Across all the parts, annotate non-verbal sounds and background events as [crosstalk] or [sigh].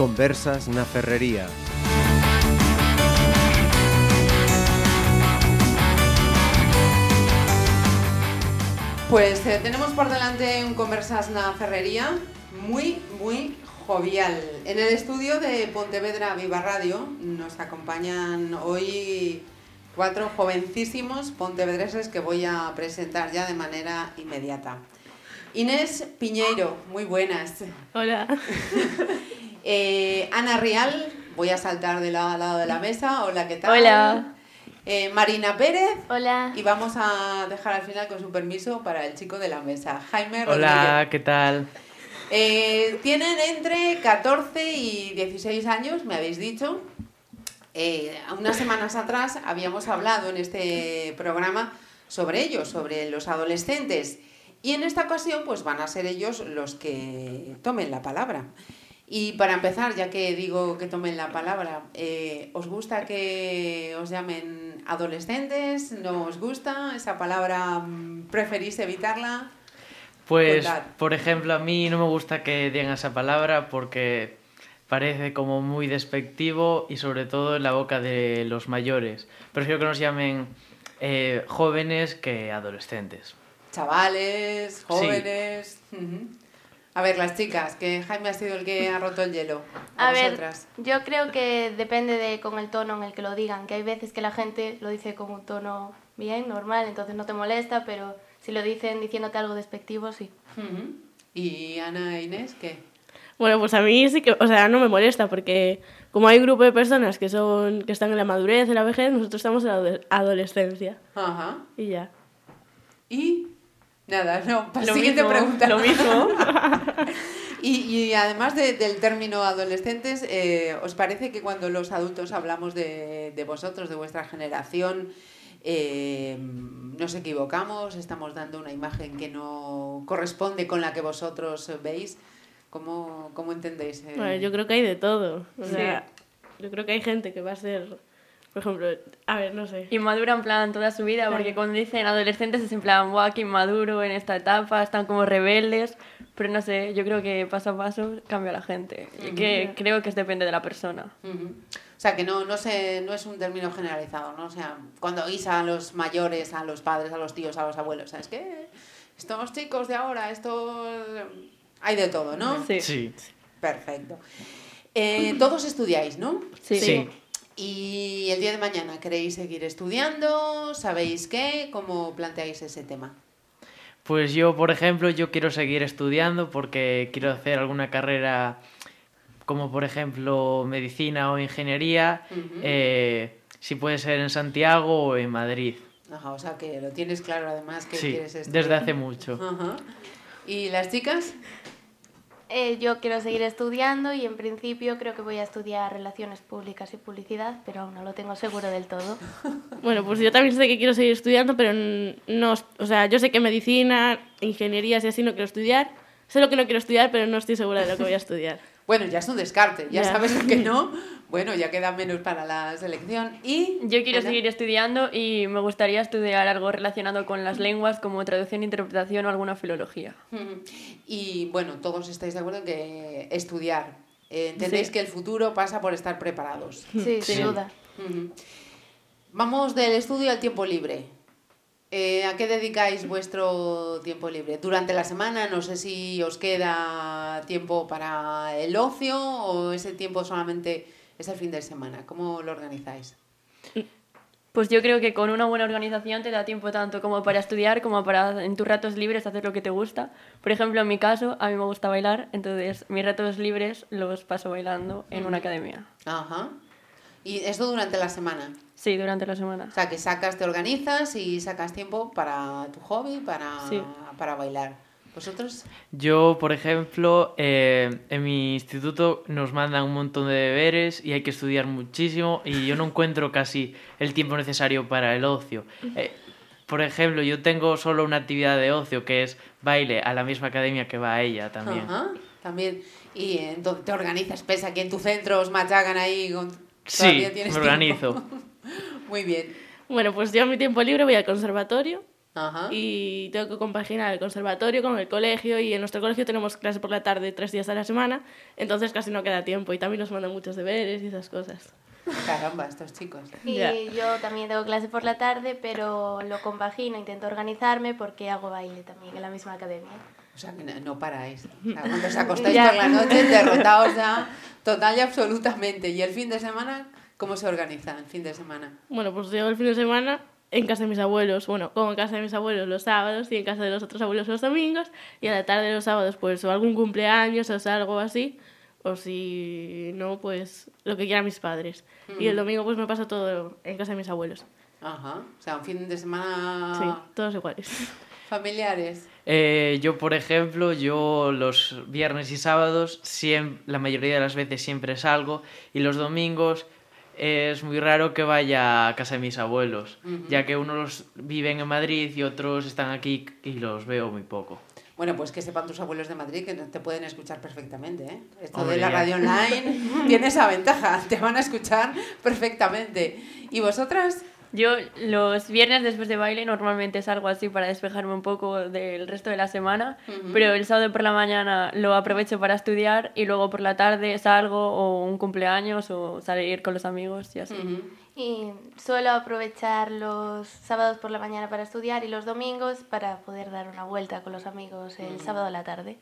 Conversas na Ferrería. Pues eh, tenemos por delante un Conversas na Ferrería muy, muy jovial. En el estudio de Pontevedra Viva Radio nos acompañan hoy cuatro jovencísimos pontevedreses que voy a presentar ya de manera inmediata. Inés Piñeiro, muy buenas. Hola. [laughs] Eh, Ana Rial, voy a saltar de lado a lado de la mesa. Hola, ¿qué tal? Hola. Eh, Marina Pérez. Hola. Y vamos a dejar al final, con su permiso, para el chico de la mesa, Jaime Rodríguez. Hola, ¿qué tal? Eh, tienen entre 14 y 16 años, me habéis dicho. Eh, unas semanas atrás habíamos hablado en este programa sobre ellos, sobre los adolescentes. Y en esta ocasión, pues van a ser ellos los que tomen la palabra. Y para empezar, ya que digo que tomen la palabra, eh, ¿os gusta que os llamen adolescentes? ¿No os gusta esa palabra? mm, ¿Preferís evitarla? Pues, Contad. por ejemplo, a mí no me gusta que digan esa palabra porque parece como muy despectivo y sobre todo en la boca de los mayores. Prefiero que nos llamen eh, jóvenes que adolescentes. Chavales, jóvenes. A ver, las chicas, que Jaime ha sido el que ha roto el hielo. A, A ver, yo creo que depende de con el tono en el que lo digan, que hay veces que la gente lo dice con un tono bien, normal, entonces no te molesta, pero si lo dicen diciéndote algo despectivo, sí. Y Ana e Inés, ¿qué? Bueno, pues a mí sí que, o sea, no me molesta porque como hay un grupo de personas que son que están en la madurez, en la vejez, nosotros estamos en la adolescencia Ajá. y ya. Y nada, no, para Lo siguiente mismo, pregunta. lo mismo. [laughs] Y, y además de- del término adolescentes, eh, ¿os parece que cuando los adultos hablamos de, de vosotros, de vuestra generación, eh, nos equivocamos? ¿Estamos dando una imagen que no corresponde con la que vosotros veis? ¿Cómo, cómo entendéis? eh? Bueno, yo creo que hay de todo. O sea, yo creo que hay gente que va a ser, por ejemplo, a ver, no sé. Inmadura en plan toda su vida, porque cuando dicen adolescentes es en plan, guau, qué inmaduro en esta etapa, están como rebeldes, pero no sé, yo creo que paso a paso cambia la gente, y que creo que depende de la persona. O sea, que no, no, se, no es un término generalizado, ¿no? O sea, cuando oís a los mayores, a los padres, a los tíos, a los abuelos, ¿sabes qué? Estos chicos de ahora, estos... Hay de todo, ¿no? Sí. Sí. Perfecto. Eh, todos estudiáis, ¿no? Sí. Sí. Y el día de mañana, ¿queréis seguir estudiando? ¿Sabéis qué? ¿Cómo planteáis ese tema? Pues yo, por ejemplo, yo quiero seguir estudiando porque quiero hacer alguna carrera como por ejemplo medicina o ingeniería, eh, si puede ser en Santiago o en Madrid. Ajá, o sea, que lo tienes claro además que Sí, quieres estudiar. desde hace mucho. Ajá. ¿Y las chicas? Eh, yo quiero seguir estudiando y en principio creo que voy a estudiar Relaciones Públicas y Publicidad, pero aún no lo tengo seguro del todo. [laughs] Bueno, pues yo también sé que quiero seguir estudiando, pero n- no, o sea, yo sé que medicina, ingenierías y así no quiero estudiar. Sé lo que no quiero estudiar, pero no estoy segura de lo que voy a estudiar. [laughs] Bueno, ya es un descarte, ya, Ya. sabes lo que no. [laughs] Bueno, ya queda menos para la selección. Y Yo quiero Ana? seguir estudiando y me gustaría estudiar algo relacionado con las lenguas como traducción, interpretación o alguna filología. [laughs] Y bueno, todos estáis de acuerdo en que estudiar. Eh, Entendéis Sí. que el futuro pasa por estar preparados. Sí, sin duda. Vamos del estudio al tiempo libre. Eh, ¿A qué dedicáis vuestro tiempo libre? Durante la semana, no sé si os queda tiempo para el ocio o ese tiempo solamente es el fin de semana. ¿Cómo lo organizáis? Pues yo creo que con una buena organización te da tiempo tanto como para estudiar como para en tus ratos libres hacer lo que te gusta. Por ejemplo, en mi caso, a mí me gusta bailar, entonces mis ratos libres los paso bailando en una academia. Ajá. Y esto durante la semana. Sí, durante la semana. O sea, que sacas, te organizas y sacas tiempo para tu hobby, para, Sí. para bailar. ¿Vosotros? Yo, por ejemplo, eh, en mi instituto nos mandan un montón de deberes y hay que estudiar muchísimo y yo no encuentro casi el tiempo necesario para el ocio. Eh, por ejemplo, yo tengo solo una actividad de ocio que es baile a la misma academia que va ella también. Ajá, también. Y entonces te organizas, pese a que en tu centro os machacan ahí. Con... Sí, todavía tienes me organizo. [laughs] Muy bien. Bueno, pues yo mi tiempo libre voy al conservatorio Ajá. y tengo que compaginar el conservatorio con el colegio y en nuestro colegio tenemos clase por la tarde tres días a la semana, entonces casi no queda tiempo y también nos mandan muchos deberes y esas cosas. Caramba, estos chicos. Y Ya. yo también tengo clase por la tarde, pero lo compagino, intento organizarme porque hago baile también en la misma academia. O sea, que no, no paráis. O sea, cuando os [laughs] acostáis por la noche, derrotados ya total y absolutamente. ¿Y el fin de semana? ¿Cómo se organiza el fin de semana? Bueno, pues llego el fin de semana en casa de mis abuelos, bueno, como en casa de mis abuelos los sábados y en casa de los otros abuelos los domingos y a la tarde de los sábados pues o algún cumpleaños o sea, algo así o si no pues lo que quieran mis padres y el domingo pues me paso todo en casa de mis abuelos Ajá. O sea, un fin de semana sí todos iguales [laughs] familiares. Eh, yo, por ejemplo, yo los viernes y sábados, siem- la mayoría de las veces siempre salgo y los domingos es muy raro que vaya a casa de mis abuelos, ya que unos viven en Madrid y otros están aquí y los veo muy poco. Bueno, pues que sepan tus abuelos de Madrid que te pueden escuchar perfectamente. ¿eh? Esto Hombre, de la radio online [laughs] tiene esa ventaja, te van a escuchar perfectamente. ¿Y vosotras? Yo los viernes después de baile normalmente salgo así para despejarme un poco del resto de la semana, pero el sábado por la mañana lo aprovecho para estudiar y luego por la tarde salgo o un cumpleaños o salir con los amigos y así. Y suelo aprovechar los sábados por la mañana para estudiar y los domingos para poder dar una vuelta con los amigos el sábado a la tarde.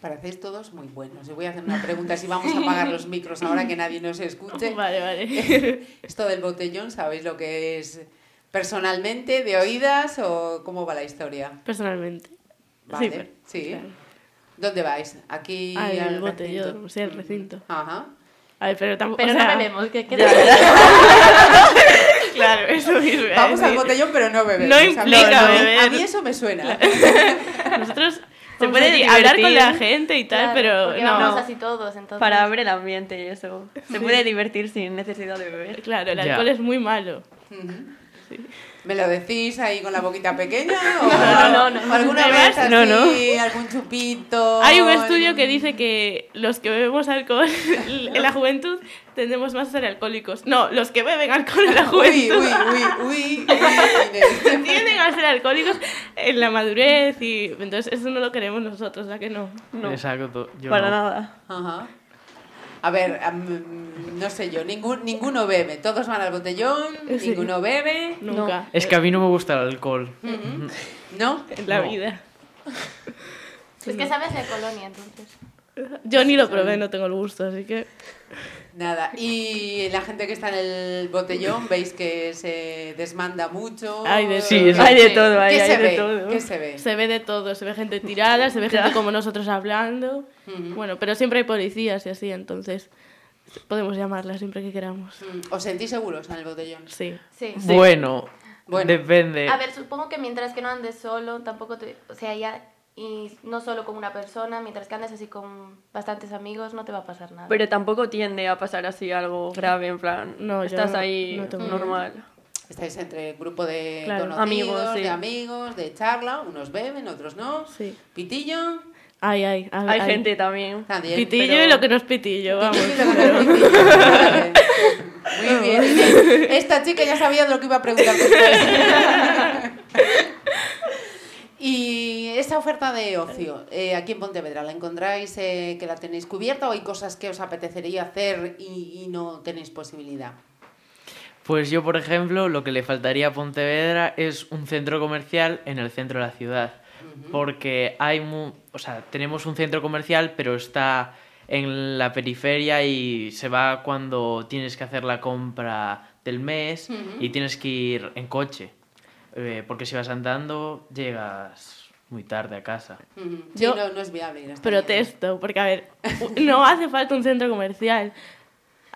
Parecéis todos muy buenos. Yo voy a hacer una pregunta si vamos a apagar los micros ahora que nadie nos escuche. [laughs] vale vale [laughs] Esto del botellón, ¿sabéis lo que es personalmente, de oídas o cómo va la historia? personalmente Vale, pero- sí. claro. ¿Dónde vais? Aquí al al botellón recinto? sí al recinto Ajá. a ver pero tampoco Pero o sea, no bebemos, que quede [laughs] claro eso mismo Vamos al botellón, pero no bebemos. No A mí- implica beber. A mí eso me suena. nosotros se puede hablar con la gente y tal Claro, pero no vamos así todos, entonces... Para ver el ambiente y eso. Se puede divertir sin necesidad de beber. Claro, el Ya. alcohol es muy malo. ¿Me lo decís ahí con la boquita pequeña? [laughs] ¿O, No, no, no. o alguna vez así, no, no. algún chupito? Hay un estudio que dice que los que bebemos alcohol [laughs] en la juventud tendemos más a ser alcohólicos. No, los que beben alcohol en la [laughs] Uy, juventud uy, uy, uy, uy. Inés. tienden a ser alcohólicos en la madurez y entonces eso no lo queremos nosotros, ¿a que no? No, Exacto, yo para no. nada. Ajá. A ver, no sé yo, ningún, ninguno bebe. Todos van al botellón, Sí. ninguno bebe. Nunca. Es que a mí no me gusta el alcohol. ¿No? En la No. vida. Es que sabes de colonia, entonces. Yo ni lo probé, no tengo el gusto, así que... Nada. Y la gente que está en el botellón, veis que se desmanda mucho. Hay de Sí, Hay de todo, hay, ¿Qué hay se de ve? todo. ¿Qué se ve? Se ve de todo, se ve gente tirada, se ve gente como nosotros hablando. Bueno, pero siempre hay policías y así, entonces podemos llamarla siempre que queramos. Mm, ¿Os sentís seguros en el botellón? Sí. Sí. Bueno, Bueno. depende. A ver, supongo que mientras que no andes solo, tampoco te... O sea, ya... Y no solo con una persona, mientras que andes así con bastantes amigos, no te va a pasar nada. Pero tampoco tiende a pasar así algo grave, en plan, No, estás no- ahí no normal. Estáis entre grupo de Claro, conocidos, amigos, sí. de amigos, de charla. Unos beben, otros no. Sí. Pitillo. Ay, ay, ay, Hay ay. gente también. También. Pitillo pero- y lo que no es pitillo, vamos. Pitillo y lo que no es pitillo. Vale. Muy bien. [laughs] Esta chica ya sabía de lo que iba a preguntar [laughs] esa oferta de ocio, eh, aquí en Pontevedra, ¿la encontráis eh, que la tenéis cubierta o hay cosas que os apetecería hacer y, y no tenéis posibilidad? Pues yo, por ejemplo, lo que le faltaría a Pontevedra es un centro comercial en el centro de la ciudad. Porque hay mu- o sea, tenemos un centro comercial, pero está en la periferia y se va cuando tienes que hacer la compra del mes y tienes que ir en coche. Eh, porque si vas andando, llegas muy tarde a casa. Sí, Yo no, no es viable ir hasta allá. Protesto, porque a ver, [laughs] no hace falta un centro comercial.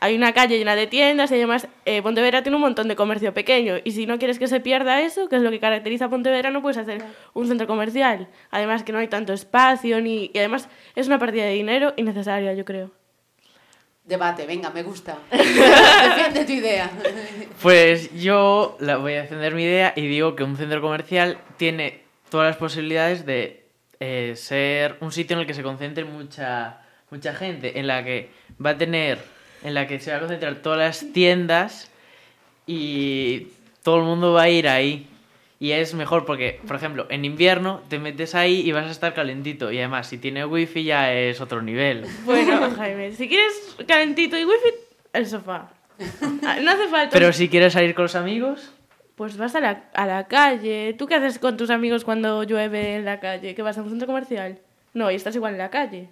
Hay una calle llena de tiendas y además eh, Pontevedra tiene un montón de comercio pequeño. Y si no quieres que se pierda eso, que es lo que caracteriza a Pontevedra, no puedes hacer un centro comercial. Además que no hay tanto espacio ni... y además es una partida de dinero innecesaria, yo creo. Debate, venga, me gusta. [laughs] Defiende tu idea. Pues yo la voy a defender mi idea y digo que un centro comercial tiene todas las posibilidades de eh, ser un sitio en el que se concentre mucha, mucha gente, en la que va a tener, en la que se va a concentrar todas las tiendas y todo el mundo va a ir ahí. Y es mejor porque, por ejemplo, en invierno te metes ahí y vas a estar calentito. Y además, si tiene wifi ya es otro nivel. [laughs] Bueno, Jaime, si quieres calentito y wifi, el sofá. [laughs] Ah, No hace falta. Pero si quieres salir con los amigos, Pues vas a la, a la calle. ¿Tú qué haces con tus amigos cuando llueve en la calle? ¿Que vas a un centro comercial? No, y estás igual en la calle.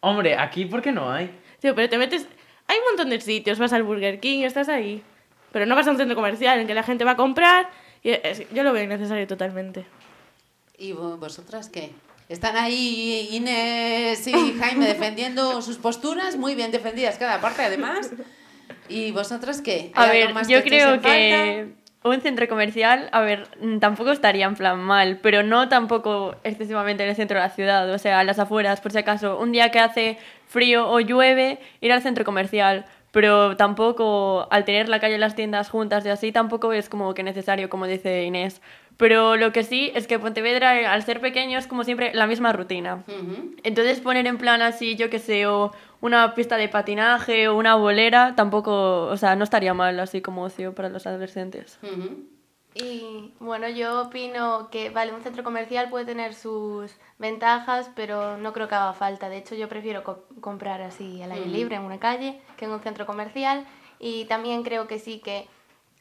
hombre, aquí ¿por qué no hay? Tío, pero te metes... Hay un montón de sitios. Vas al Burger King y estás ahí. Pero no vas a un centro comercial en que la gente va a comprar. Y es- yo lo veo innecesario totalmente. ¿Y vo- vosotras qué? ¿Están ahí Inés y Jaime defendiendo sus posturas? Muy bien defendidas cada parte, además. ¿Y vosotras qué? A ¿Hay algo ver, más yo creo que un centro comercial, a ver, mm, tampoco estaría en plan mal, pero no tampoco excesivamente en el centro de la ciudad, o sea, a las afueras, por si acaso, un día que hace frío o llueve, ir al centro comercial, pero tampoco al tener la calle y las tiendas juntas y así, tampoco es como que necesario, como dice Inés. Pero lo que sí es que Pontevedra, eh, al ser pequeño, es como siempre la misma rutina. Entonces poner en plan así, yo que sé, o una pista de patinaje o una bolera, tampoco, o sea, no estaría mal así como ocio para los adolescentes. Y bueno, yo opino que, vale, un centro comercial puede tener sus ventajas, pero no creo que haga falta. De hecho, yo prefiero co- comprar así al aire libre en una calle que en un centro comercial. Y también creo que sí que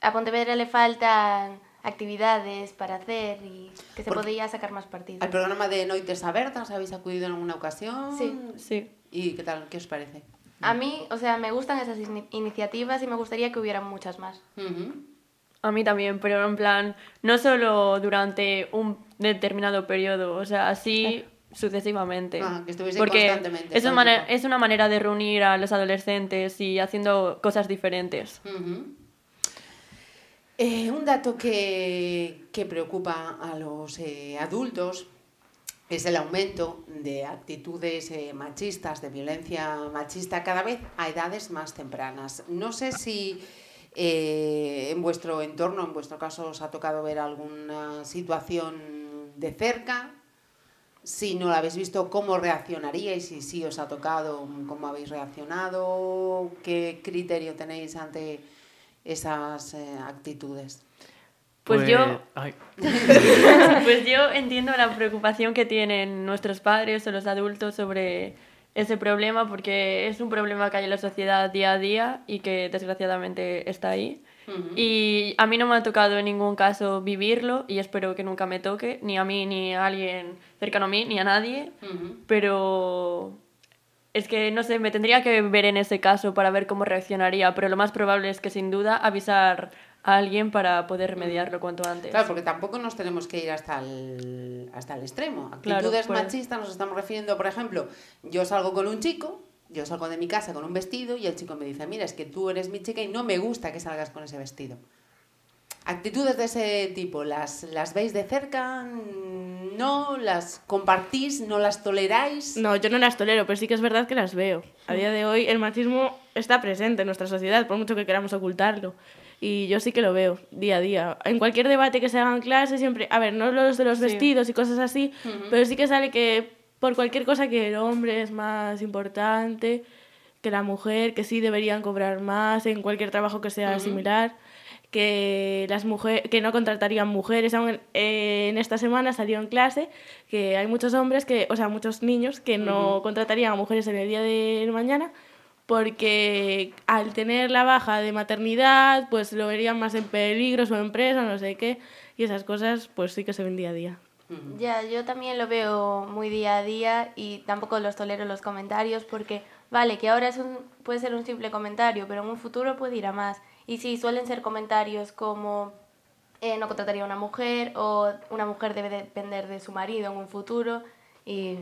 a Pontevedra le faltan actividades para hacer y que se Porque- podría sacar más partido. Al programa de Noites Abertas habéis acudido en alguna ocasión. Sí. Sí. ¿Y qué tal? ¿Qué os parece? A mí, o sea, me gustan esas ini- iniciativas y me gustaría que hubieran muchas más. Ujú. A mí también, pero en plan, no solo durante un determinado periodo, o sea, así sucesivamente. Ah, que estuviese Porque constantemente, es una, es una manera de reunir a los adolescentes y haciendo cosas diferentes. Eh, un dato que, que preocupa a los eh, adultos es el aumento de actitudes eh, machistas, de violencia machista, cada vez a edades más tempranas. No sé si eh, en vuestro entorno, en vuestro caso, os ha tocado ver alguna situación de cerca. Si no la habéis visto, ¿cómo reaccionaríais? Si sí os ha tocado, ¿cómo habéis reaccionado? ¿Qué criterio tenéis ante esas eh, actitudes? Pues yo- ay, [laughs] Pues yo entiendo la preocupación que tienen nuestros padres o los adultos sobre ese problema porque es un problema que hay en la sociedad día a día y que desgraciadamente está ahí. Y a mí no me ha tocado en ningún caso vivirlo y espero que nunca me toque, ni a mí, ni a alguien cercano a mí, ni a nadie. Pero es que no sé, me tendría que ver en ese caso para ver cómo reaccionaría, pero lo más probable es que sin duda avisar a alguien para poder remediarlo cuanto antes. Claro, porque tampoco nos tenemos que ir hasta el, hasta el extremo. Actitudes pues. machistas nos estamos refiriendo, por ejemplo, yo salgo con un chico, yo salgo de mi casa con un vestido y el chico me dice, mira, es que tú eres mi chica y no me gusta que salgas con ese vestido. Actitudes de ese tipo, ¿las, las veis de cerca? ¿No? ¿Las compartís? ¿No las toleráis? No, yo no las tolero, pero sí que es verdad que las veo. A día de hoy el machismo está presente en nuestra sociedad, por mucho que queramos ocultarlo. Y yo sí que lo veo día a día. En cualquier debate que se haga en clase, siempre, a ver, no los de los Sí. vestidos y cosas así, pero sí que sale que por cualquier cosa que el hombre es más importante que la mujer, que sí deberían cobrar más en cualquier trabajo que sea similar, que las mujeres que no contratarían mujeres. Aún, eh, en esta semana salió en clase que hay muchos hombres que, o sea, muchos niños que no contratarían a mujeres en el día de mañana porque al tener la baja de maternidad, pues lo verían más en peligro su empresa, no sé qué, y esas cosas pues sí que se ven día a día. Ya, yo también lo veo muy día a día y tampoco los tolero los comentarios porque, vale, que ahora es un, puede ser un simple comentario, pero en un futuro puede ir a más. Y sí, suelen ser comentarios como eh, no contrataría a una mujer o una mujer debe depender de su marido en un futuro y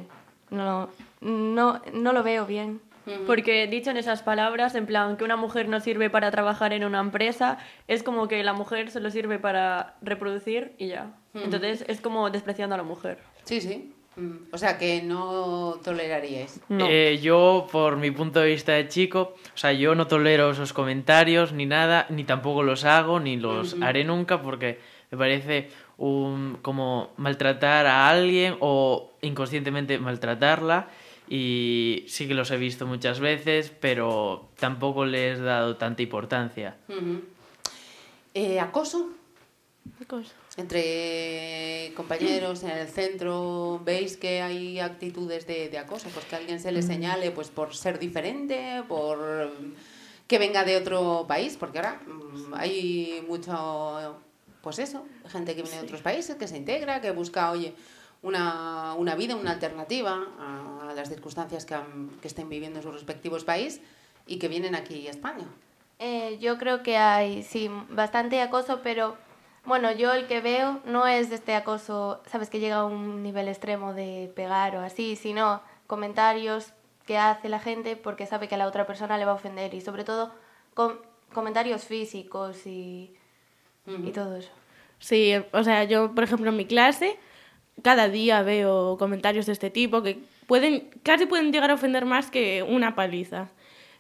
no, no, no lo veo bien. Porque dicho en esas palabras, en plan que una mujer no sirve para trabajar en una empresa, es como que la mujer solo sirve para reproducir y ya. Entonces es como despreciando a la mujer. Sí, sí. Mm, O sea, que no toleraríais. No. Eh, yo, por mi punto de vista de chico, o sea, yo no tolero esos comentarios ni nada, ni tampoco los hago, ni los haré nunca, porque me parece un, como maltratar a alguien o inconscientemente maltratarla. Y sí que los he visto muchas veces, pero tampoco les he dado tanta importancia. Eh, ¿Acoso? Cosa. Entre compañeros en el centro, ¿veis que hay actitudes de, de acoso? Pues que alguien se le señale pues por ser diferente, por que venga de otro país, porque ahora mm, hay mucho, pues eso, gente que viene de otros países, que se integra, que busca, oye, una, una vida, una alternativa a, a las circunstancias que, han- que estén viviendo en sus respectivos países y que vienen aquí a España. Eh, yo creo que hay, sí, bastante acoso, pero bueno, yo el que veo no es de este acoso, sabes, que llega a un nivel extremo de pegar o así, sino comentarios que hace la gente porque sabe que a la otra persona le va a ofender y sobre todo com- comentarios físicos y, y todo eso. Sí, o sea, yo, por ejemplo, en mi clase, cada día veo comentarios de este tipo que pueden, casi pueden llegar a ofender más que una paliza.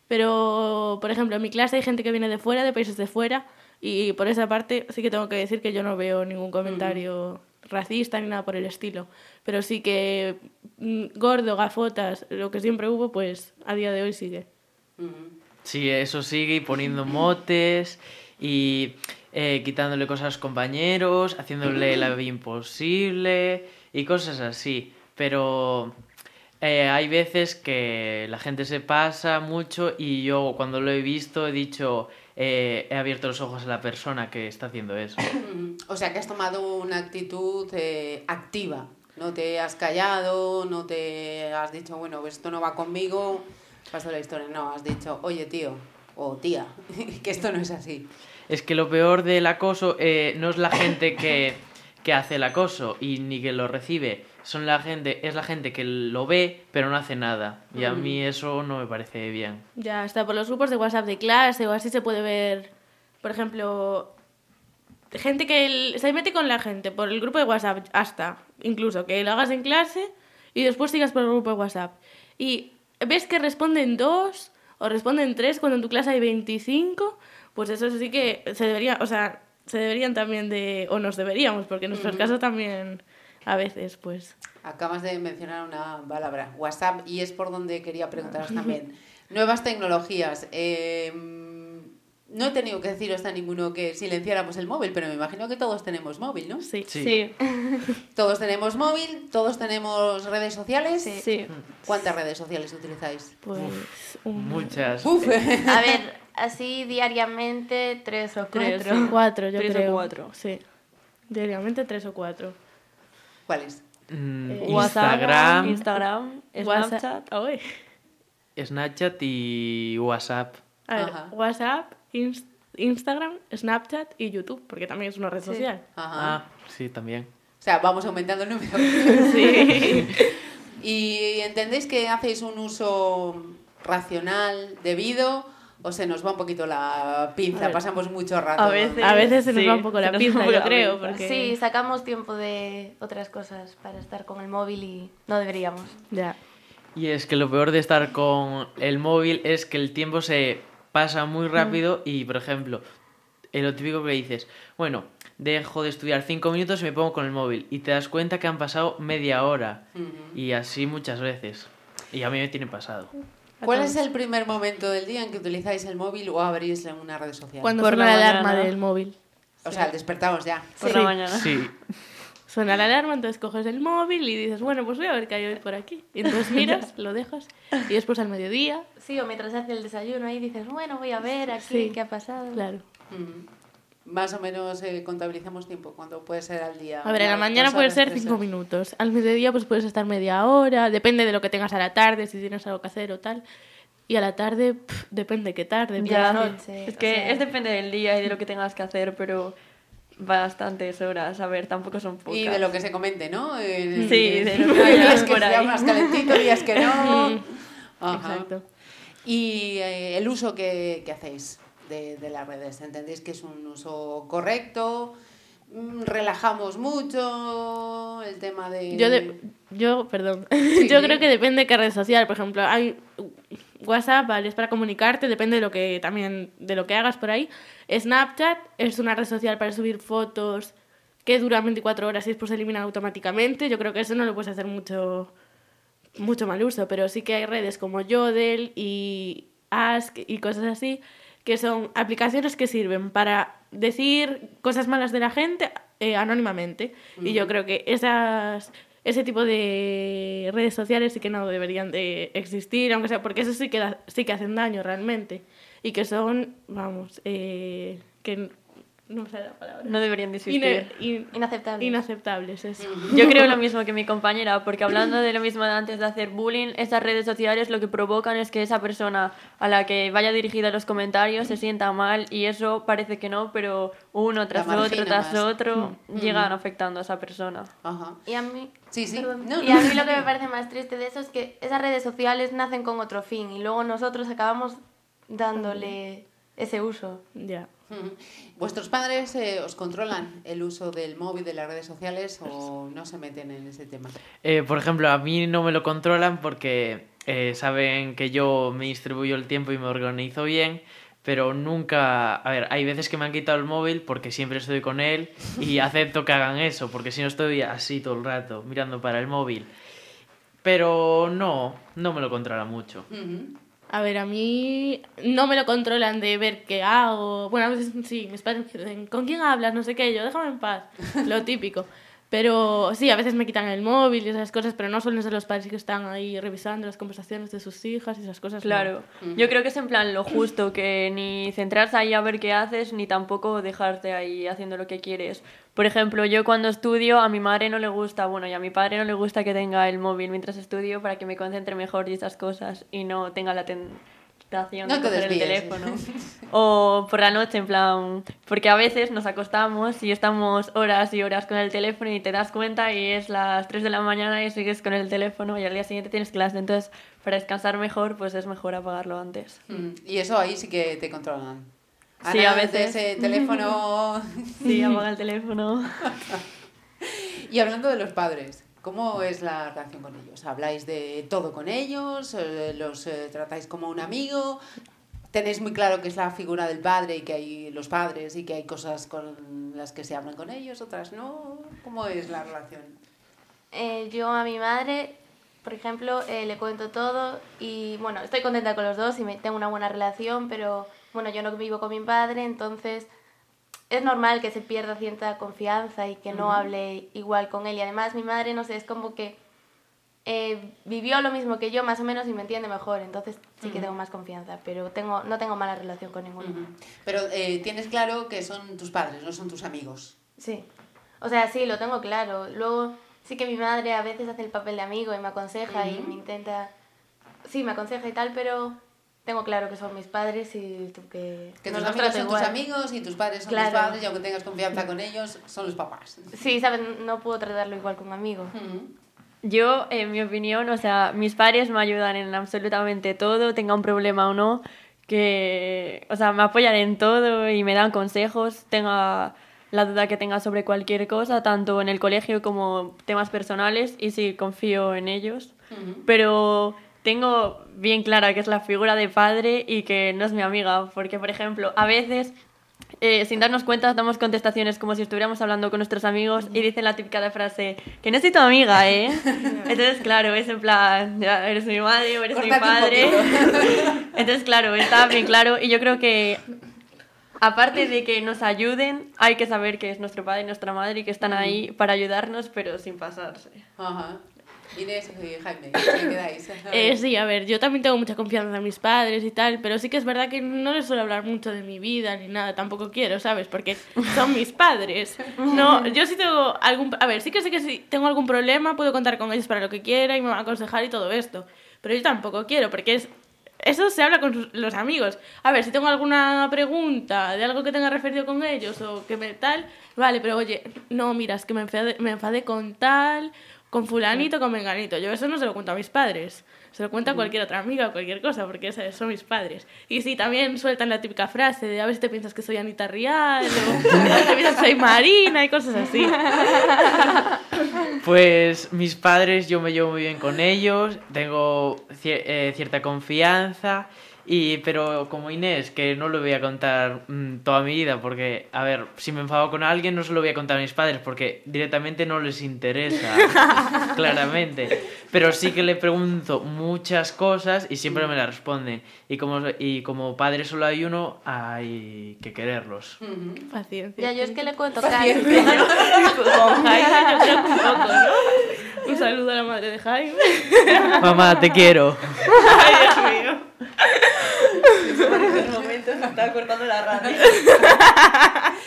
Pero, por ejemplo, en mi clase hay gente que viene de fuera, de países de fuera, y por esa parte sí que tengo que decir que yo no veo ningún comentario racista ni nada por el estilo. Pero sí que mm, gordo, gafotas, lo que siempre hubo, pues a día de hoy sigue. Sí, eso sigue y poniendo motes y eh, quitándole cosas a los compañeros, haciéndole la vida imposible y cosas así. Pero eh, hay veces que la gente se pasa mucho y yo cuando lo he visto he dicho, eh, he abierto los ojos a la persona que está haciendo eso. [coughs] O sea que has tomado una actitud activa. No te has callado, no te has dicho, bueno, pues esto no va conmigo, paso la historia. No, has dicho, oye tío o tía, [laughs] que esto no es así. Es que lo peor del acoso eh, no es la gente que, que hace el acoso y ni que lo recibe. Son la gente, es la gente que lo ve pero no hace nada. Y a mí eso no me parece bien. Ya, hasta por los grupos de WhatsApp de clase o así se puede ver, por ejemplo, gente que se mete con la gente por el grupo de WhatsApp, hasta incluso que lo hagas en clase y después sigas por el grupo de WhatsApp. Y ves que responden dos o responden tres cuando en tu clase hay 25, pues eso sí que se debería, o sea, se deberían también de, o nos deberíamos, porque en nuestros casos también a veces, pues... Acabas de mencionar una palabra, WhatsApp, y es por donde quería preguntaros [laughs] también. Nuevas tecnologías. eh, no he tenido que deciros a ninguno que silenciáramos el móvil, pero me imagino que todos tenemos móvil, ¿no? Sí. Sí. Sí, [laughs] Todos tenemos móvil, todos tenemos redes sociales. sí. ¿Cuántas redes sociales utilizáis? Pues un- Muchas. Uf, [laughs] A ver, así diariamente tres o Tres, cuatro. sí. Cuatro, yo Tres o cuatro. Sí. Diariamente tres o cuatro. ¿cuáles? Mm, Eh, WhatsApp, Instagram, Instagram. Snapchat. Ay. Snapchat y WhatsApp. A ver, Ajá. WhatsApp, Ins- Instagram, Snapchat y YouTube, porque también es una red social. Ajá. Ah, sí, también. O sea, vamos aumentando el número. [laughs] Sí. ¿Y entendéis que hacéis un uso racional, debido, o se nos va un poquito la pinza? ver. Pasamos mucho rato. A veces. A veces se nos Sí, va un poco la pinza, yo creo, porque... Sí, sacamos tiempo de otras cosas para estar con el móvil y no deberíamos. Ya. Y es que lo peor de estar con el móvil es que el tiempo se pasa muy rápido y, por ejemplo, lo típico que dices, bueno, dejo de estudiar cinco minutos y me pongo con el móvil y te das cuenta que han pasado media hora y así muchas veces. Y a mí me tiene pasado. ¿Cuál es el primer momento del día en que utilizáis el móvil o abrís en una red social? Cuando Por suena la la alarma mañana. del móvil. O sea, al despertaros ya. Por Sí. la mañana. Sí, [laughs] Suena la alarma, entonces coges el móvil y dices, bueno, pues voy a ver qué hay hoy por aquí. Y entonces [laughs] miras, lo dejas, y después al mediodía, Sí, o mientras hace el desayuno ahí dices, bueno, voy a ver aquí Sí. qué ha pasado. claro. Ujú. Más o menos eh, contabilizamos tiempo, cuando puede ser al día. A ver, en la mañana puede ser cinco minutos. Al mediodía pues puedes estar media hora, depende de lo que tengas a la tarde, si tienes algo que hacer o tal. Y a la tarde, pf, depende qué tarde. Ya, es o que sea- es depende del día y de lo que tengas que hacer, pero bastantes horas. A ver, tampoco son pocas. Y de lo que se comente, ¿no? Sí, de lo que hay días que sea más calentito, días que no. [laughs] Ajá. Exacto. Y eh, el uso que, que hacéis de, de las redes, ¿entendéis que es un uso correcto? Mm, ¿Relajamos mucho el tema de...? Yo, de- yo perdón, [laughs] Sí. yo creo que depende de qué red social. Por ejemplo, hay WhatsApp, vale, es para comunicarte, depende de lo que también de lo que hagas por ahí. Snapchat es una red social para subir fotos que dura 24 horas y después se eliminan automáticamente. Yo creo que eso no lo puedes hacer mucho mucho mal uso, pero sí que hay redes como Yodel y Ask y cosas así que son aplicaciones que sirven para decir cosas malas de la gente eh, anónimamente. Y yo creo que esas, ese tipo de redes sociales sí que no deberían de existir, aunque sea porque eso sí que, da- sí que hacen daño realmente. Y que son, vamos, eh, que no sale la palabra. No deberían de existir. In- Inaceptables. inaceptables, eso. Yo creo lo mismo que mi compañera, porque hablando de lo mismo de antes de hacer bullying, esas redes sociales lo que provocan es que esa persona a la que vaya dirigida los comentarios se sienta mal y eso parece que no, pero uno tras La otro tras más. otro llegan afectando a esa persona. Ajá. Y a mí, Sí, sí. perdón. No, y no. a mí lo que me parece más triste de eso es que esas redes sociales nacen con otro fin y luego nosotros acabamos dándole ese uso. Ya. Ujú. ¿Vuestros padres eh, os controlan el uso del móvil, de las redes sociales o no se meten en ese tema? Eh, por ejemplo, a mí no me lo controlan porque eh, saben que yo me distribuyo el tiempo y me organizo bien, pero nunca... A ver, hay veces que me han quitado el móvil porque siempre estoy con él y [laughs] acepto que hagan eso, porque si no estoy así todo el rato mirando para el móvil. Pero no, no me lo controla mucho. Ujú. A ver, a mí no me lo controlan de ver qué hago. Bueno, a veces sí, mis padres me dicen, ¿con quién hablas? No sé qué, yo, déjame en paz. [laughs] Lo típico. Pero sí, a veces me quitan el móvil y esas cosas, pero no suelen ser los padres que están ahí revisando las conversaciones de sus hijas y esas cosas. no. Claro, yo creo que es en plan lo justo, que ni centrarse ahí a ver qué haces, ni tampoco dejarte ahí haciendo lo que quieres. Por ejemplo, yo cuando estudio, a mi madre no le gusta, bueno, y a mi padre no le gusta que tenga el móvil mientras estudio para que me concentre mejor y esas cosas, y no tenga la tentación No de coger el desvíes. teléfono. [laughs] O por la noche, en plan, porque a veces nos acostamos y estamos horas y horas con el teléfono y te das cuenta y es las 3 de la mañana y sigues con el teléfono y al día siguiente tienes clase. Entonces, para descansar mejor, pues es mejor apagarlo antes. Mm, Y eso ahí sí que te controlan. Sí, Ana, a veces. ese [laughs] teléfono. Sí, apaga el [laughs] teléfono. y hablando de los padres, ¿cómo es la relación con ellos? ¿Habláis de todo con ellos? Eh, ¿Los eh, tratáis como un amigo? ¿Tenéis muy claro que es la figura del padre y que hay los padres y que hay cosas con las que se hablan con ellos, otras no? ¿Cómo es la relación? Eh, yo a mi madre, por ejemplo, le cuento todo y bueno, estoy contenta con los dos y tengo una buena relación, pero bueno, yo no vivo con mi padre, entonces es normal que se pierda cierta confianza y que no hable igual con él. Y además mi madre, no sé, es como que eh, vivió lo mismo que yo más o menos y me entiende mejor, entonces sí que tengo más confianza, pero tengo, no tengo mala relación con ninguno. Ujú. Pero eh, tienes claro que son tus padres, no son tus amigos. Sí. O sea, sí, lo tengo claro. Luego sí que mi madre a veces hace el papel de amigo y me aconseja y me intenta... Sí, me aconseja y tal, pero tengo claro que son mis padres y tú que... Que no tus los amigos son igual. tus amigos y tus padres son Claro. tus padres y aunque tengas confianza con ellos, son los papás. Sí, ¿sabes? No puedo tratarlo igual que un amigo. Ujú. Yo, en mi opinión, o sea, mis padres me ayudan en absolutamente todo, tenga un problema o no, que, o sea, me apoyan en todo y me dan consejos, tenga la duda que tenga sobre cualquier cosa, tanto en el colegio como temas personales, y sí, confío en ellos. Pero tengo bien clara que es la figura de padre y que no es mi amiga, porque, por ejemplo, a veces eh, sin darnos cuenta damos contestaciones como si estuviéramos hablando con nuestros amigos y dicen la típica de frase que no soy tu amiga, ¿eh? [laughs] Entonces, claro, es en plan, ya eres mi madre o eres mi Córtate un padre. [laughs] Entonces, claro, está bien claro y yo creo que aparte de que nos ayuden, hay que saber que es nuestro padre y nuestra madre y que están ahí para ayudarnos, pero sin pasarse. Ajá. Inés y Jaime, ¿qué quedáis? Eh, sí, a ver, yo también tengo mucha confianza en mis padres y tal, pero sí que es verdad que no les suelo hablar mucho de mi vida ni nada, tampoco quiero, ¿sabes? Porque son mis padres. No, yo sí tengo algún... A ver, sí que sé que si tengo algún problema puedo contar con ellos para lo que quiera y me van a aconsejar y todo esto, pero yo tampoco quiero, porque es... Eso se habla con los amigos. A ver, si tengo alguna pregunta de algo que tenga referido con ellos o que tal, vale, pero oye, no, mira, es que me enfadé, me enfadé con tal, con fulanito, con menganito. Yo eso no se lo cuento a mis padres. Se lo cuento a cualquier otra amiga o cualquier cosa, porque esos son mis padres. Y sí, también sueltan la típica frase de a ver si te piensas que soy Anita Rial, o [laughs] a ver si te piensas que soy Marina y cosas así. [laughs] Pues mis padres, yo me llevo muy bien con ellos, tengo cier- eh, cierta confianza Y, pero como Inés, que no lo voy a contar mm, toda mi vida, porque, a ver, si me enfado con alguien, no se lo voy a contar a mis padres, porque directamente no les interesa, [laughs] claramente. Pero sí que le pregunto muchas cosas y siempre me las responden. Y como, y como padre solo hay uno, hay que quererlos. Paciencia. Ya, yo es que le cuento [laughs] casi. Con Jaime yo creo que un poco, ¿no? Un saludo a la madre de Jaime. Mamá, te quiero. [laughs] Ay, Dios mío. En momento cortando la radio. [laughs]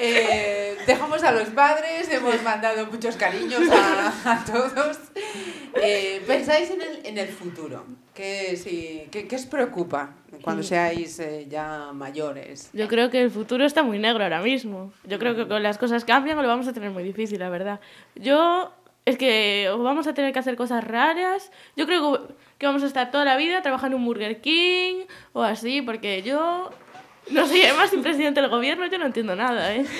Eh, dejamos a los padres, hemos mandado muchos cariños a, a todos. Eh, ¿Pensáis en el, en el futuro? ¿Qué, sí, qué, qué os preocupa cuando seáis eh, ya mayores? Yo creo que el futuro está muy negro ahora mismo. Yo creo que con las cosas cambian lo vamos a tener muy difícil, la verdad. Yo es que vamos a tener que hacer cosas raras. Yo creo que vamos a estar toda la vida trabajando en un Burger King o así, porque yo no sé, además sin presidente del gobierno yo no entiendo nada, ¿eh? [laughs]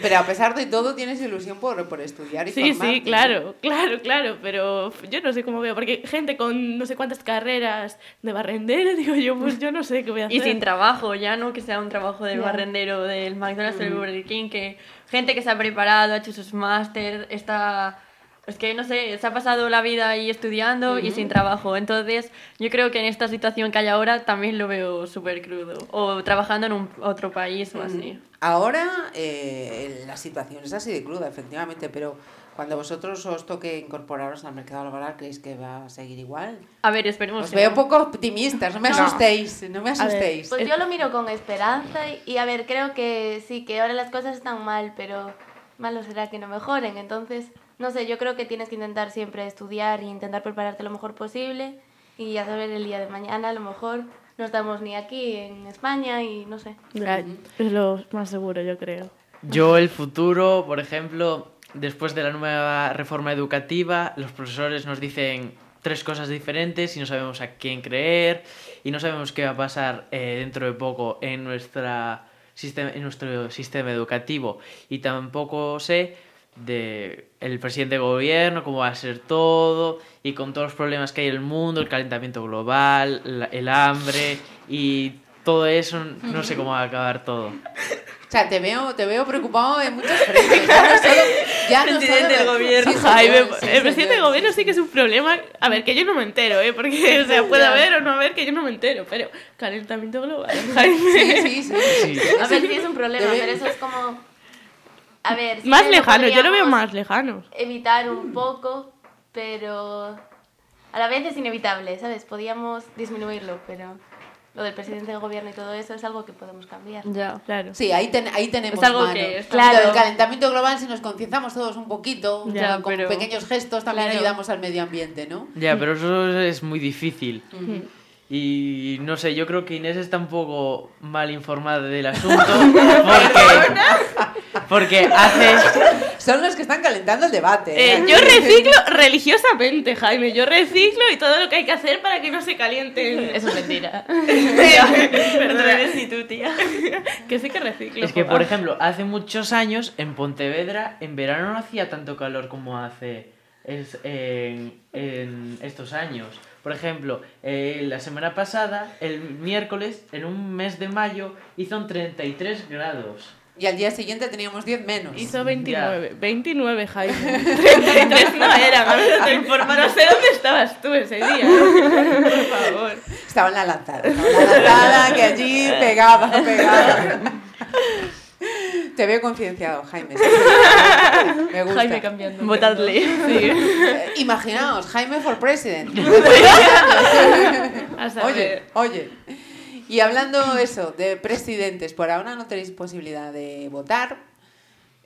Pero a pesar de todo, tienes ilusión por, por estudiar y Sí, formarte, sí, claro, claro, claro, pero yo no sé cómo veo, porque gente con no sé cuántas carreras de barrendero, [laughs] digo yo, pues yo no sé qué voy a hacer. Y sin trabajo, ya no que sea un trabajo del barrendero del McDonald's o del Burger King, que gente que se ha preparado, ha hecho sus máster, está... Es que no sé, se ha pasado la vida ahí estudiando y sin trabajo. Entonces, yo creo que en esta situación que hay ahora también lo veo súper crudo. O trabajando en un, otro país o así. Ahora eh, la situación es así de cruda, efectivamente, pero cuando vosotros os toque incorporaros al mercado laboral, ¿creéis que va a seguir igual? A ver, esperemos Os veo no. poco optimistas, no me No. asustéis, no me ver, asustéis. Pues yo lo miro con esperanza y, y, a ver, creo que sí, que ahora las cosas están mal, pero malo será que no mejoren. Entonces, no sé, yo creo que tienes que intentar siempre estudiar e intentar prepararte lo mejor posible y a saber el día de mañana a lo mejor no estamos ni aquí en España y no sé. Ya, Es lo más seguro, yo creo. Yo el futuro, por ejemplo, después de la nueva reforma educativa, los profesores nos dicen tres cosas diferentes y no sabemos a quién creer y no sabemos qué va a pasar eh, dentro de poco en, nuestra sistema, en nuestro sistema educativo y tampoco sé de el presidente de gobierno, cómo va a ser todo y con todos los problemas que hay en el mundo, el calentamiento global, la- el hambre y todo eso, no sé cómo va a acabar todo. O sea, te veo, te veo preocupado en muchos frentes. Ya no solo, ya no Presidente del gobierno. Sí, Jaime, señor, sí, el presidente del gobierno sí, que es un problema. A ver, que yo no me entero, ¿eh? Porque, [laughs] o sea, puede haber o no haber que yo no me entero, pero calentamiento global, Jaime. Sí, sí, sí. Sí. A ver, sí es un problema, pero eso es como... A ver, sí Más lejano, yo lo veo más lejano. Evitar un poco, pero a la vez es inevitable, ¿sabes? Podíamos disminuirlo, pero lo del presidente del gobierno y todo eso es algo que podemos cambiar. Ya. Claro. Sí, ahí, ten- ahí tenemos Es algo mano. que está- Claro, Claro. el calentamiento global, si nos concienciamos todos un poquito, Ya, con pero- pequeños gestos, también Claro. ayudamos al medio ambiente, ¿no? Ya, pero eso es muy difícil. Y no sé, yo creo que Inés está un poco mal informada del asunto. [laughs] Porque, [laughs] porque hace. Son los que están calentando el debate. Eh, yo reciclo religiosamente, Jaime. Yo reciclo y todo lo que hay que hacer para que no se calienten. Eso es mentira. [laughs] Eres tú, tía. [laughs] que sí que reciclo. Es que, por ejemplo, hace muchos años en Pontevedra, en verano no hacía tanto calor como hace es- en, en estos años. Por ejemplo, eh, la semana pasada, el miércoles, en un mes de mayo, hizo un 33 grados. Y al día siguiente teníamos 10 menos. Hizo 29. 29, Jaime. [laughs] 33 no eran. A [laughs] ver, te informo. No sé dónde estabas tú ese día. [laughs] Por favor. Estaba en la lanzada. Estaba en la lanzada que allí pegaba, pegaba. Te veo concienciado, Jaime. Me gusta. Jaime cambiando. Votadle. Sí. Eh, Imaginaos, Jaime for President. Oye, oye. Y hablando eso de presidentes, por ahora no tenéis posibilidad de votar.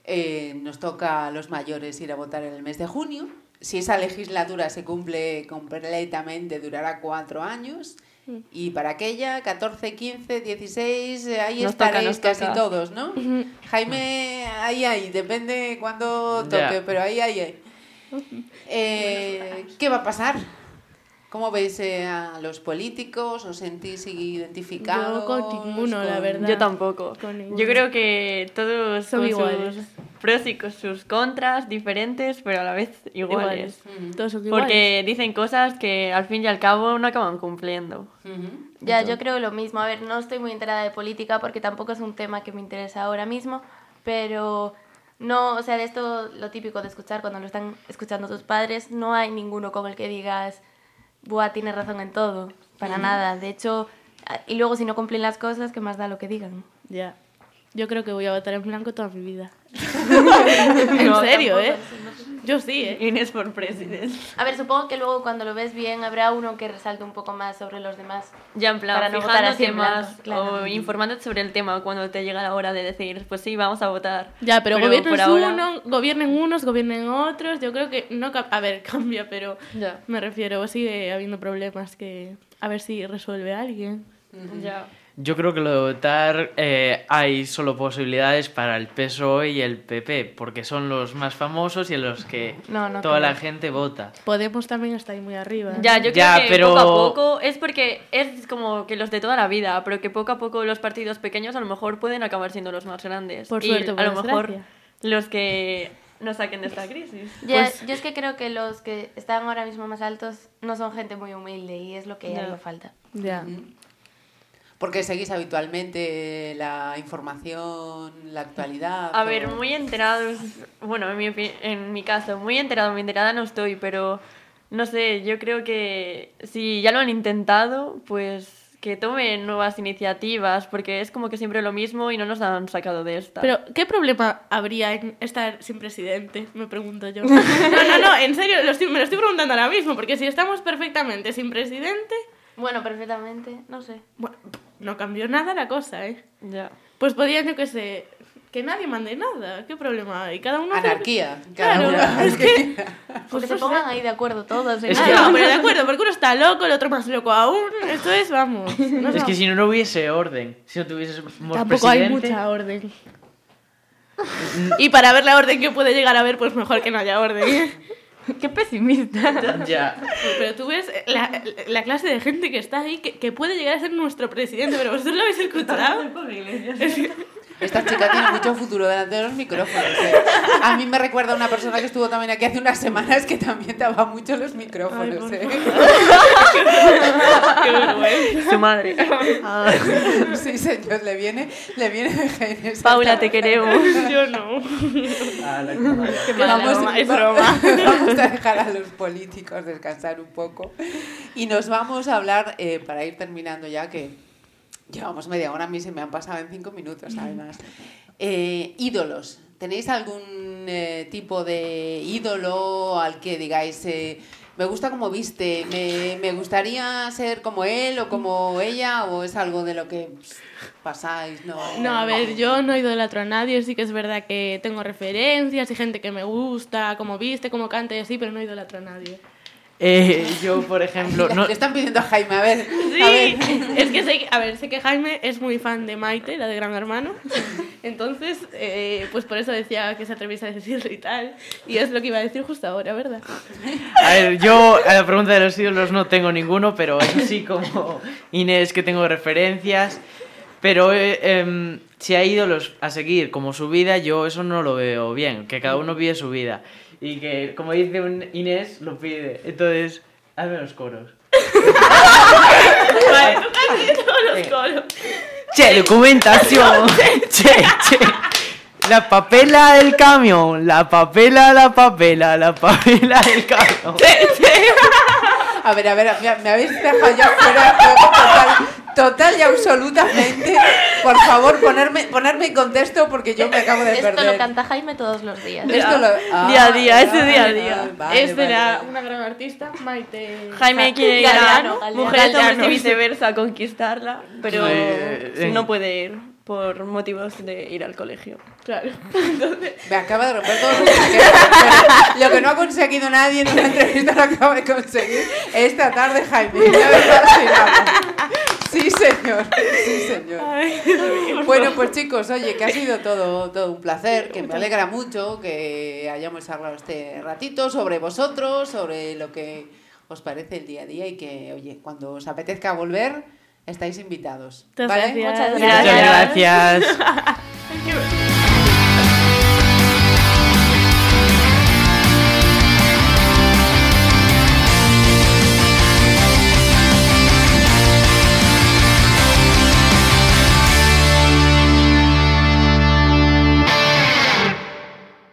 Eh, nos toca a los mayores ir a votar en el mes de junio. Si esa legislatura se cumple completamente, durará cuatro años. Y para aquella, 14, 15, 16, eh, ahí Nos estaréis casi toca. todos, ¿no? Jaime, ahí, ahí, depende cuándo toque, pero ahí, ahí, ahí. Eh, ¿Qué va a pasar? ¿Cómo veis eh, a los políticos? ¿Os sentís identificados? Yo con ninguno, la con- verdad. Yo tampoco. Yo creo que todos Son con iguales. sus pros y con sus contras diferentes, pero a la vez iguales. Iguales. Todos son iguales. Porque dicen cosas que al fin y al cabo no acaban cumpliendo. Ya, yo creo lo mismo. A ver, no estoy muy enterada de política porque tampoco es un tema que me interesa ahora mismo, pero no, o sea, de esto lo típico de escuchar cuando lo están escuchando tus padres, no hay ninguno con el que digas, buah, tienes razón en todo, para nada. De hecho, a- y luego si no cumplen las cosas, ¿qué más da lo que digan? Ya. Yo creo que voy a votar en blanco toda mi vida. [laughs] en No, serio, tampoco, ¿eh? Yo sí, ¿eh? Inés por presidente. A ver, supongo que luego cuando lo ves bien habrá uno que resalte un poco más sobre los demás. Ya en plan, Para no votar así más claro. o informándote sobre el tema cuando te llega la hora de decir, pues sí, vamos a votar. Ya, pero, por gobiernen ahora- uno, gobiernen unos, gobiernen otros. Yo creo que no... A ver, [laughs] cambia, pero Ya. me refiero, sigue habiendo problemas que... A ver si resuelve alguien. Ya. Yo creo que lo de votar eh, hay solo posibilidades para el PSOE y el PP, porque son los más famosos y en los que [laughs] No, no toda creo. la gente vota. Podemos también está ahí muy arriba. Ya, yo creo Ya, que pero- poco a poco es porque es como que los de toda la vida, pero que poco a poco los partidos pequeños a lo mejor pueden acabar siendo los más grandes. Por y suerte, a por lo mejor los que nos saquen de esta crisis. Ya, Pues- Yo es que creo que los que están ahora mismo más altos no son gente muy humilde y es lo que Ya. haría falta. Ya. Porque seguís habitualmente la información, la actualidad. A o- ver, muy enterados, bueno, en mi, en mi caso, muy enterado, muy enterada no estoy, pero no sé, yo creo que si ya lo han intentado, pues que tomen nuevas iniciativas, porque es como que siempre lo mismo y no nos han sacado de esta. Pero, ¿qué problema habría en estar sin presidente? Me pregunto yo. [laughs] No, no, no, en serio, lo estoy- me lo estoy preguntando ahora mismo, porque si estamos perfectamente sin presidente, Bueno, perfectamente, no sé. bueno, no cambió nada la cosa, ¿eh? ya. Pues podrían, yo que sé, que nadie mande nada. ¿Qué problema hay? Cada uno... hace- Anarquía. cada Claro, uno. es que... Pues [laughs] se pongan ahí de acuerdo todos. en Es Ah, que- no, pero de acuerdo, porque uno está loco, el otro más loco aún. Esto es, vamos. [laughs] no Es que si no, no hubiese orden, si no tuviésemos Tampoco hay presidente... mucha orden. y para ver la orden que puede llegar a haber, pues mejor que no haya orden. [laughs] [laughs] Qué pesimista. Ya. [laughs] Pero tú ves la, la clase de gente que está ahí, que, que puede llegar a ser nuestro presidente, pero vosotros lo habéis escuchado. Esta chica tiene mucho futuro delante de los micrófonos. ¿eh? A mí me recuerda a una persona que estuvo también aquí hace unas semanas que también daba mucho los micrófonos. por ¿eh? Qué. Su madre. [laughs] Sí, señor, le viene, le viene de genes. Paula, te queremos. Yo no. A la madre. Vamos, es broma. vamos a dejar a los políticos descansar un poco y nos vamos a hablar, eh, para ir terminando ya, que llevamos media hora, a mí se me han pasado en cinco minutos [laughs] además. Eh, ídolos. ¿Tenéis algún eh, tipo de ídolo al que digáis, eh, me gusta como viste, me, me gustaría ser como él o como ella, o es algo de lo que pss, pasáis? No, No, a ver, yo no idolatro a nadie, sí que es verdad que tengo referencias y gente que me gusta, como viste, como canta y así, pero no idolatro a nadie. Eh, yo, por ejemplo... No, Le están pidiendo a Jaime, a ver. Sí, A ver. es que sé, que- a ver, sé que Jaime es muy fan de Maite, la de Gran Hermano, entonces, eh, pues por eso decía que se atreviese a decirlo y tal, y es lo que iba a decir justo ahora, ¿verdad? A ver, yo a la pregunta de los ídolos no tengo ninguno, pero eso sí como Inés que tengo referencias. Pero eh, em, si hay ídolos a seguir como su vida, yo eso no lo veo bien, que cada uno vive su vida. Y que, como dice un Inés, lo pide. Entonces, hazme los coros. Vale, tú casi todos los coros. Che, documentación. [laughs] che, che. La papela del camión, la papela, la papela, la papela del camión. A ver, a ver, me, me habéis dejado ya fuera de juego total, total y absolutamente. Por favor, ponerme, ponerme en contexto porque yo me acabo de Esto perder. lo canta Jaime todos los días. Esto lo- ah, Día a día, ese día a día. vale, es de vale, la, vale. una gran artista, Maite... Jaime quiere ir a mujeres, y viceversa a conquistarla, pero no puede ir por motivos de ir al colegio. Claro. [laughs] Entonces, Me acaba de romper todo lo que me Lo que no ha conseguido nadie en una entrevista lo acaba de conseguir esta tarde, Jaime. Ya ahora sí señor. Sí, señor. [laughs] Bueno, pues chicos, oye, que ha sido todo, todo un placer, que me alegra mucho que hayamos hablado este ratito sobre vosotros, sobre lo que os parece el día a día y que, oye, cuando os apetezca volver, estáis invitados. Muchas ¿vale? gracias. Muchas Gracias. Muchas gracias. Thank [laughs] you.